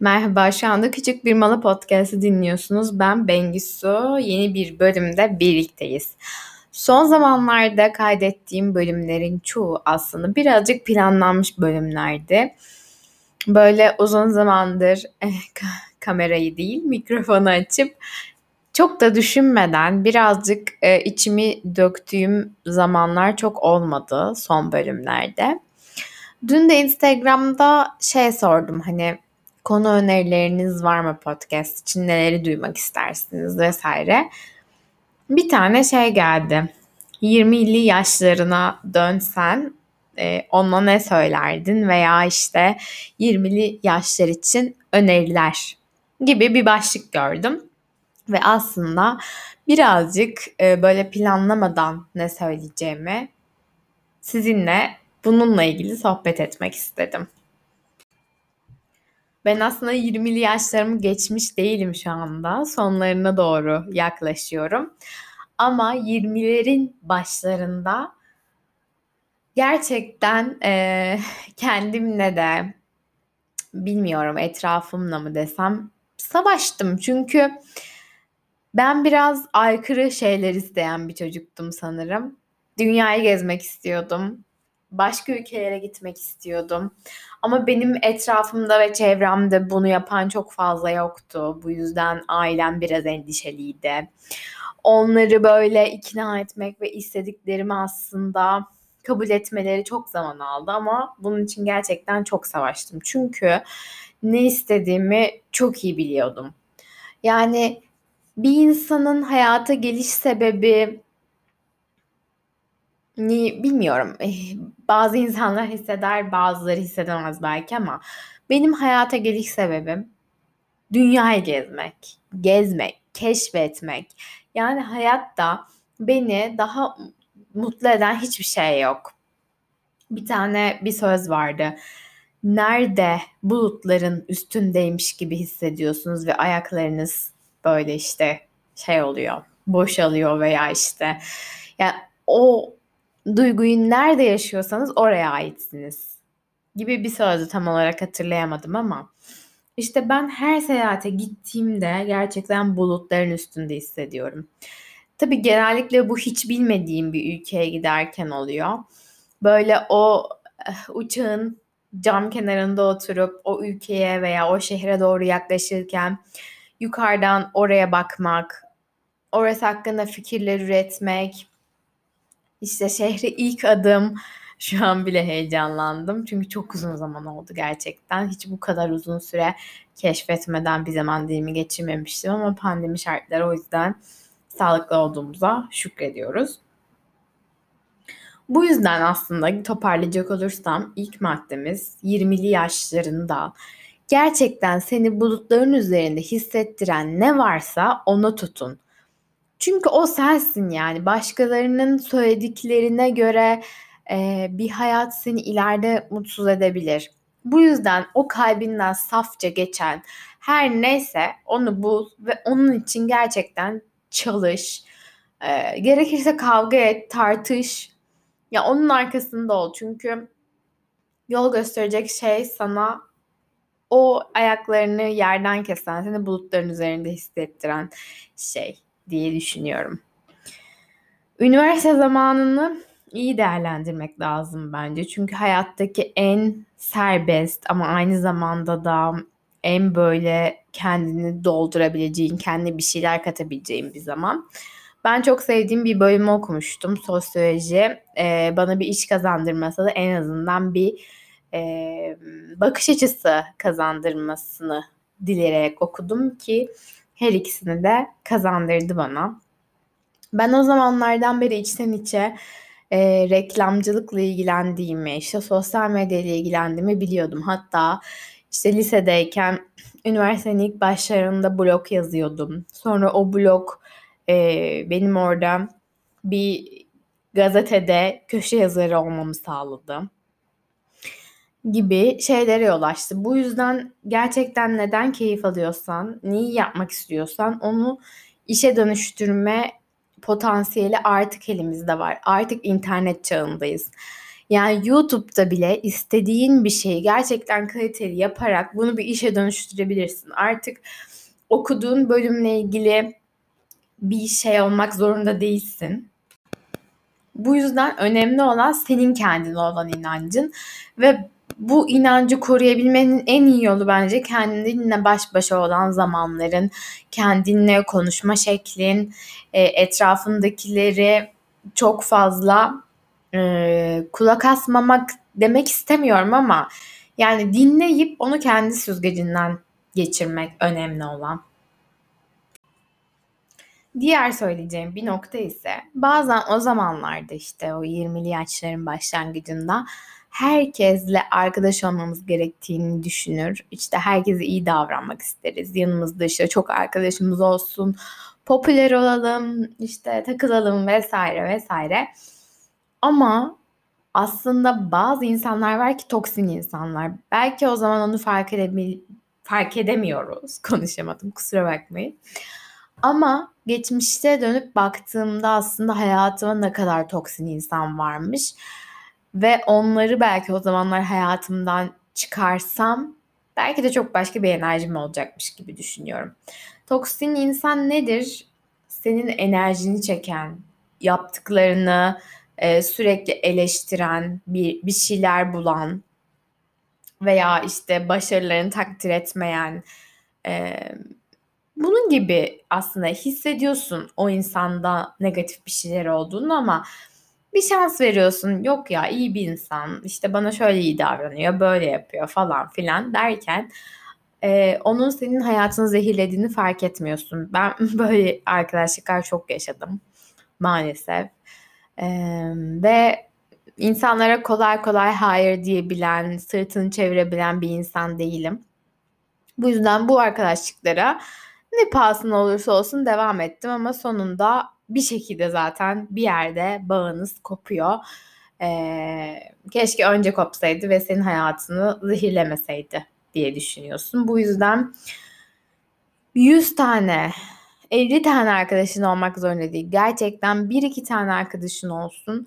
Merhaba, şu anda Küçük Bir Malı Podcast'ı dinliyorsunuz. Ben Bengisu. Yeni bir bölümde birlikteyiz. Son zamanlarda kaydettiğim bölümlerin çoğu aslında birazcık planlanmış bölümlerdi. Böyle uzun zamandır eh, kamerayı değil mikrofonu açıp çok da düşünmeden birazcık e, içimi döktüğüm zamanlar çok olmadı son bölümlerde. Dün de Instagram'da şey sordum hani konu önerileriniz var mı podcast için neleri duymak istersiniz vesaire. Bir tane şey geldi. 20'li yaşlarına dönsen e, ona ne söylerdin veya işte 20'li yaşlar için öneriler gibi bir başlık gördüm. Ve aslında birazcık e, böyle planlamadan ne söyleyeceğimi sizinle bununla ilgili sohbet etmek istedim. Ben aslında 20'li yaşlarımı geçmiş değilim şu anda. Sonlarına doğru yaklaşıyorum. Ama 20'lerin başlarında gerçekten e, kendimle de bilmiyorum etrafımla mı desem savaştım. Çünkü ben biraz aykırı şeyler isteyen bir çocuktum sanırım. Dünyayı gezmek istiyordum başka ülkelere gitmek istiyordum. Ama benim etrafımda ve çevremde bunu yapan çok fazla yoktu. Bu yüzden ailem biraz endişeliydi. Onları böyle ikna etmek ve istediklerimi aslında kabul etmeleri çok zaman aldı ama bunun için gerçekten çok savaştım. Çünkü ne istediğimi çok iyi biliyordum. Yani bir insanın hayata geliş sebebi bilmiyorum. Eh, bazı insanlar hisseder, bazıları hissedemez belki ama benim hayata geliş sebebim dünyayı gezmek, gezmek, keşfetmek. Yani hayatta beni daha mutlu eden hiçbir şey yok. Bir tane bir söz vardı. Nerede bulutların üstündeymiş gibi hissediyorsunuz ve ayaklarınız böyle işte şey oluyor, boşalıyor veya işte yani o duyguyu nerede yaşıyorsanız oraya aitsiniz gibi bir sözü tam olarak hatırlayamadım ama işte ben her seyahate gittiğimde gerçekten bulutların üstünde hissediyorum. Tabii genellikle bu hiç bilmediğim bir ülkeye giderken oluyor. Böyle o eh, uçağın cam kenarında oturup o ülkeye veya o şehre doğru yaklaşırken yukarıdan oraya bakmak, orası hakkında fikirler üretmek, işte şehre ilk adım. Şu an bile heyecanlandım. Çünkü çok uzun zaman oldu gerçekten. Hiç bu kadar uzun süre keşfetmeden bir zaman dilimi geçirmemiştim ama pandemi şartları o yüzden sağlıklı olduğumuza şükrediyoruz. Bu yüzden aslında toparlayacak olursam ilk maddemiz 20'li yaşlarında gerçekten seni bulutların üzerinde hissettiren ne varsa onu tutun. Çünkü o sensin yani. Başkalarının söylediklerine göre e, bir hayat seni ileride mutsuz edebilir. Bu yüzden o kalbinden safça geçen her neyse onu bul ve onun için gerçekten çalış. E, gerekirse kavga et, tartış. Ya onun arkasında ol. Çünkü yol gösterecek şey sana o ayaklarını yerden kesen, seni bulutların üzerinde hissettiren şey diye düşünüyorum. Üniversite zamanını iyi değerlendirmek lazım bence. Çünkü hayattaki en serbest ama aynı zamanda da en böyle kendini doldurabileceğin, kendi bir şeyler katabileceğin bir zaman. Ben çok sevdiğim bir bölümü okumuştum. Sosyoloji. Ee, bana bir iş kazandırmasa da en azından bir e, bakış açısı kazandırmasını dileyerek okudum ki her ikisini de kazandırdı bana. Ben o zamanlardan beri içten içe e, reklamcılıkla ilgilendiğimi, işte sosyal medya ile ilgilendiğimi biliyordum. Hatta işte lisedeyken üniversitenin ilk başlarında blog yazıyordum. Sonra o blog e, benim orada bir gazetede köşe yazarı olmamı sağladı gibi şeylere yol açtı. Bu yüzden gerçekten neden keyif alıyorsan, neyi yapmak istiyorsan onu işe dönüştürme potansiyeli artık elimizde var. Artık internet çağındayız. Yani YouTube'da bile istediğin bir şeyi gerçekten kaliteli yaparak bunu bir işe dönüştürebilirsin. Artık okuduğun bölümle ilgili bir şey olmak zorunda değilsin. Bu yüzden önemli olan senin kendine olan inancın ve bu inancı koruyabilmenin en iyi yolu bence kendinle baş başa olan zamanların, kendinle konuşma şeklin, e, etrafındakileri çok fazla e, kulak asmamak demek istemiyorum ama yani dinleyip onu kendi süzgecinden geçirmek önemli olan. Diğer söyleyeceğim bir nokta ise bazen o zamanlarda işte o 20'li yaşların başlangıcında herkesle arkadaş olmamız gerektiğini düşünür. İşte herkese iyi davranmak isteriz. Yanımızda işte çok arkadaşımız olsun, popüler olalım, işte takılalım vesaire vesaire. Ama aslında bazı insanlar var ki toksin insanlar. Belki o zaman onu fark edebil fark edemiyoruz. Konuşamadım kusura bakmayın. Ama geçmişte dönüp baktığımda aslında hayatıma ne kadar toksin insan varmış ve onları belki o zamanlar hayatımdan çıkarsam belki de çok başka bir enerjim olacakmış gibi düşünüyorum. Toksin insan nedir? Senin enerjini çeken, yaptıklarını e, sürekli eleştiren, bir, bir şeyler bulan veya işte başarılarını takdir etmeyen, e, bunun gibi aslında hissediyorsun o insanda negatif bir şeyler olduğunu ama bir şans veriyorsun. Yok ya iyi bir insan işte bana şöyle iyi davranıyor böyle yapıyor falan filan derken e, onun senin hayatını zehirlediğini fark etmiyorsun. Ben böyle arkadaşlıklar çok yaşadım maalesef. E, ve insanlara kolay kolay hayır diyebilen, sırtını çevirebilen bir insan değilim. Bu yüzden bu arkadaşlıklara ne pahasına olursa olsun devam ettim ama sonunda bir şekilde zaten bir yerde bağınız kopuyor. Ee, keşke önce kopsaydı ve senin hayatını zehirlemeseydi diye düşünüyorsun. Bu yüzden 100 tane 50 tane arkadaşın olmak zorunda değil. Gerçekten 1-2 tane arkadaşın olsun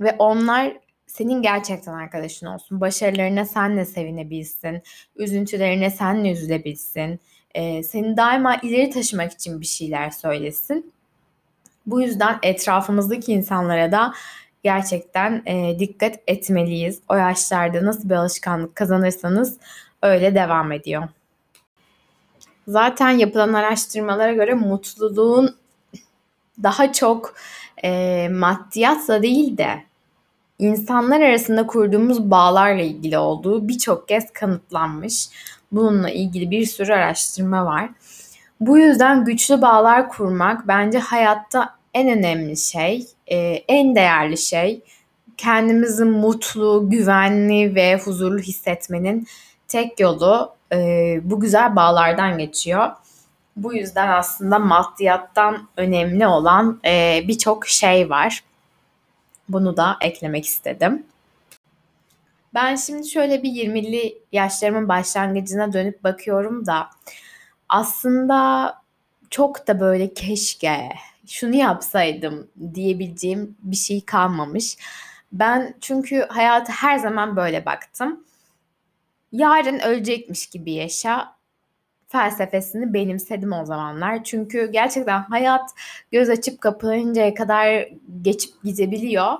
ve onlar senin gerçekten arkadaşın olsun. Başarılarına senle sevinebilsin. Üzüntülerine senle üzülebilsin e, seni daima ileri taşımak için bir şeyler söylesin. Bu yüzden etrafımızdaki insanlara da gerçekten e, dikkat etmeliyiz. O yaşlarda nasıl bir alışkanlık kazanırsanız öyle devam ediyor. Zaten yapılan araştırmalara göre mutluluğun daha çok e, maddiyatla değil de insanlar arasında kurduğumuz bağlarla ilgili olduğu birçok kez kanıtlanmış. Bununla ilgili bir sürü araştırma var. Bu yüzden güçlü bağlar kurmak bence hayatta en önemli şey, e, en değerli şey. Kendimizi mutlu, güvenli ve huzurlu hissetmenin tek yolu e, bu güzel bağlardan geçiyor. Bu yüzden aslında maddiyattan önemli olan e, birçok şey var. Bunu da eklemek istedim. Ben şimdi şöyle bir 20'li yaşlarımın başlangıcına dönüp bakıyorum da aslında çok da böyle keşke şunu yapsaydım diyebileceğim bir şey kalmamış. Ben çünkü hayata her zaman böyle baktım. Yarın ölecekmiş gibi yaşa felsefesini benimsedim o zamanlar. Çünkü gerçekten hayat göz açıp kapanıncaya kadar geçip gidebiliyor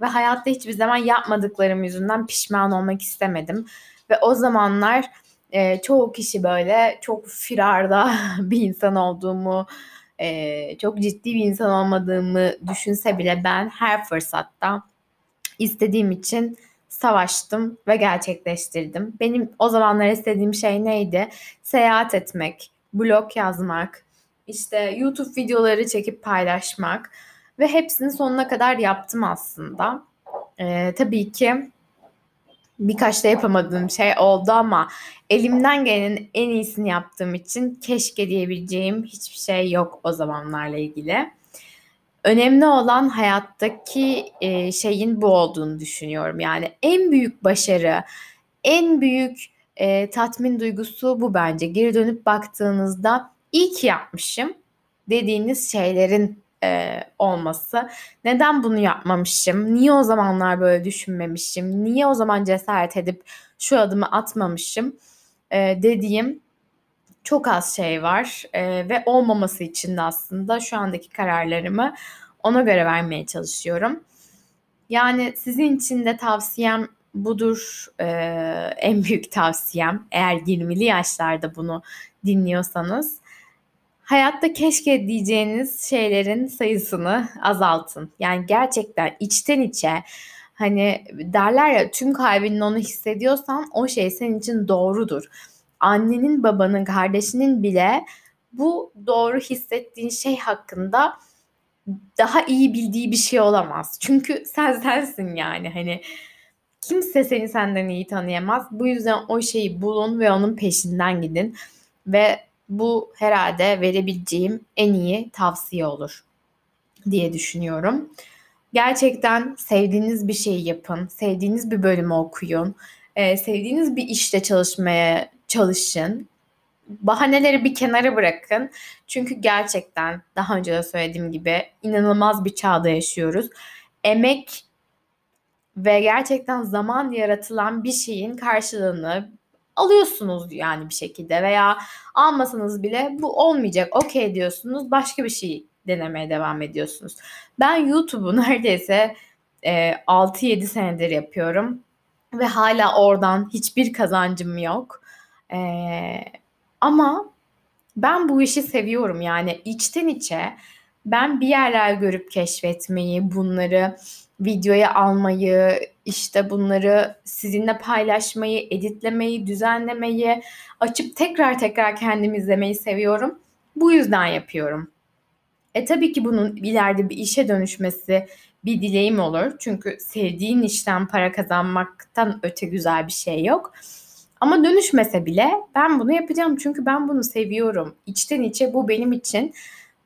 ve hayatta hiçbir zaman yapmadıklarım yüzünden pişman olmak istemedim. Ve o zamanlar e, çoğu kişi böyle çok firarda bir insan olduğumu, e, çok ciddi bir insan olmadığımı düşünse bile ben her fırsatta istediğim için savaştım ve gerçekleştirdim. Benim o zamanlar istediğim şey neydi? Seyahat etmek, blog yazmak, işte YouTube videoları çekip paylaşmak ve hepsini sonuna kadar yaptım aslında. Ee, tabii ki birkaç da yapamadığım şey oldu ama elimden gelenin en iyisini yaptığım için keşke diyebileceğim hiçbir şey yok o zamanlarla ilgili. Önemli olan hayattaki e, şeyin bu olduğunu düşünüyorum. Yani en büyük başarı, en büyük e, tatmin duygusu bu bence. Geri dönüp baktığınızda iyi ki yapmışım dediğiniz şeylerin e, olması. Neden bunu yapmamışım? Niye o zamanlar böyle düşünmemişim? Niye o zaman cesaret edip şu adımı atmamışım? E, dediğim çok az şey var e, ve olmaması için de aslında şu andaki kararlarımı ona göre vermeye çalışıyorum. Yani sizin için de tavsiyem budur. E, en büyük tavsiyem eğer 20'li yaşlarda bunu dinliyorsanız hayatta keşke diyeceğiniz şeylerin sayısını azaltın. Yani gerçekten içten içe hani derler ya tüm kalbinin onu hissediyorsan o şey senin için doğrudur. Annenin, babanın, kardeşinin bile bu doğru hissettiğin şey hakkında daha iyi bildiği bir şey olamaz. Çünkü sen sensin yani hani kimse seni senden iyi tanıyamaz. Bu yüzden o şeyi bulun ve onun peşinden gidin ve bu herhalde verebileceğim en iyi tavsiye olur diye düşünüyorum. Gerçekten sevdiğiniz bir şeyi yapın, sevdiğiniz bir bölümü okuyun, e, sevdiğiniz bir işte çalışmaya çalışın. Bahaneleri bir kenara bırakın. Çünkü gerçekten daha önce de söylediğim gibi inanılmaz bir çağda yaşıyoruz. Emek ve gerçekten zaman yaratılan bir şeyin karşılığını alıyorsunuz yani bir şekilde veya almasanız bile bu olmayacak okey diyorsunuz başka bir şey denemeye devam ediyorsunuz. Ben YouTube'u neredeyse e, 6-7 senedir yapıyorum ve hala oradan hiçbir kazancım yok. E, ama ben bu işi seviyorum yani içten içe ben bir yerler görüp keşfetmeyi, bunları videoya almayı, işte bunları sizinle paylaşmayı, editlemeyi, düzenlemeyi, açıp tekrar tekrar kendim izlemeyi seviyorum. Bu yüzden yapıyorum. E tabii ki bunun ileride bir işe dönüşmesi bir dileğim olur. Çünkü sevdiğin işten para kazanmaktan öte güzel bir şey yok. Ama dönüşmese bile ben bunu yapacağım çünkü ben bunu seviyorum. İçten içe bu benim için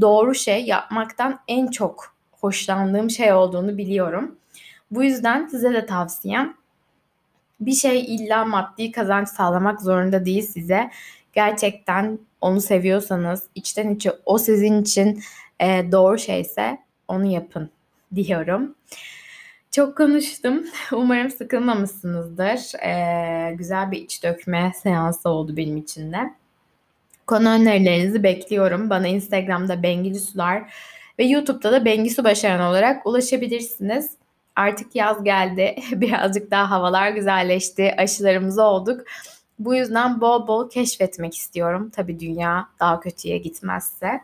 doğru şey yapmaktan en çok hoşlandığım şey olduğunu biliyorum. Bu yüzden size de tavsiyem bir şey illa maddi kazanç sağlamak zorunda değil size. Gerçekten onu seviyorsanız, içten içe o sizin için e, doğru şeyse onu yapın diyorum. Çok konuştum. Umarım sıkılmamışsınızdır. Ee, güzel bir iç dökme seansı oldu benim için de. Konu önerilerinizi bekliyorum. Bana Instagram'da Bengili Sular ve YouTube'da da Bengisu Başaran olarak ulaşabilirsiniz. Artık yaz geldi. Birazcık daha havalar güzelleşti. Aşılarımız olduk. Bu yüzden bol bol keşfetmek istiyorum. Tabii dünya daha kötüye gitmezse.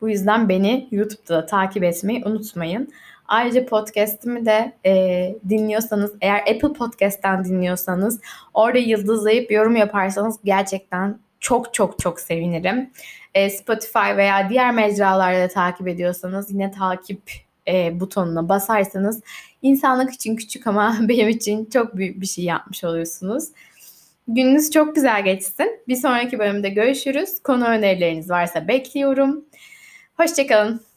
Bu yüzden beni YouTube'da da takip etmeyi unutmayın. Ayrıca podcast'imi de e, dinliyorsanız, eğer Apple Podcast'ten dinliyorsanız orada yıldızlayıp yorum yaparsanız gerçekten çok çok çok sevinirim. E, Spotify veya diğer mecralarda takip ediyorsanız yine takip e, butonuna basarsanız insanlık için küçük ama benim için çok büyük bir şey yapmış oluyorsunuz. Gününüz çok güzel geçsin. Bir sonraki bölümde görüşürüz. Konu önerileriniz varsa bekliyorum. Hoşçakalın.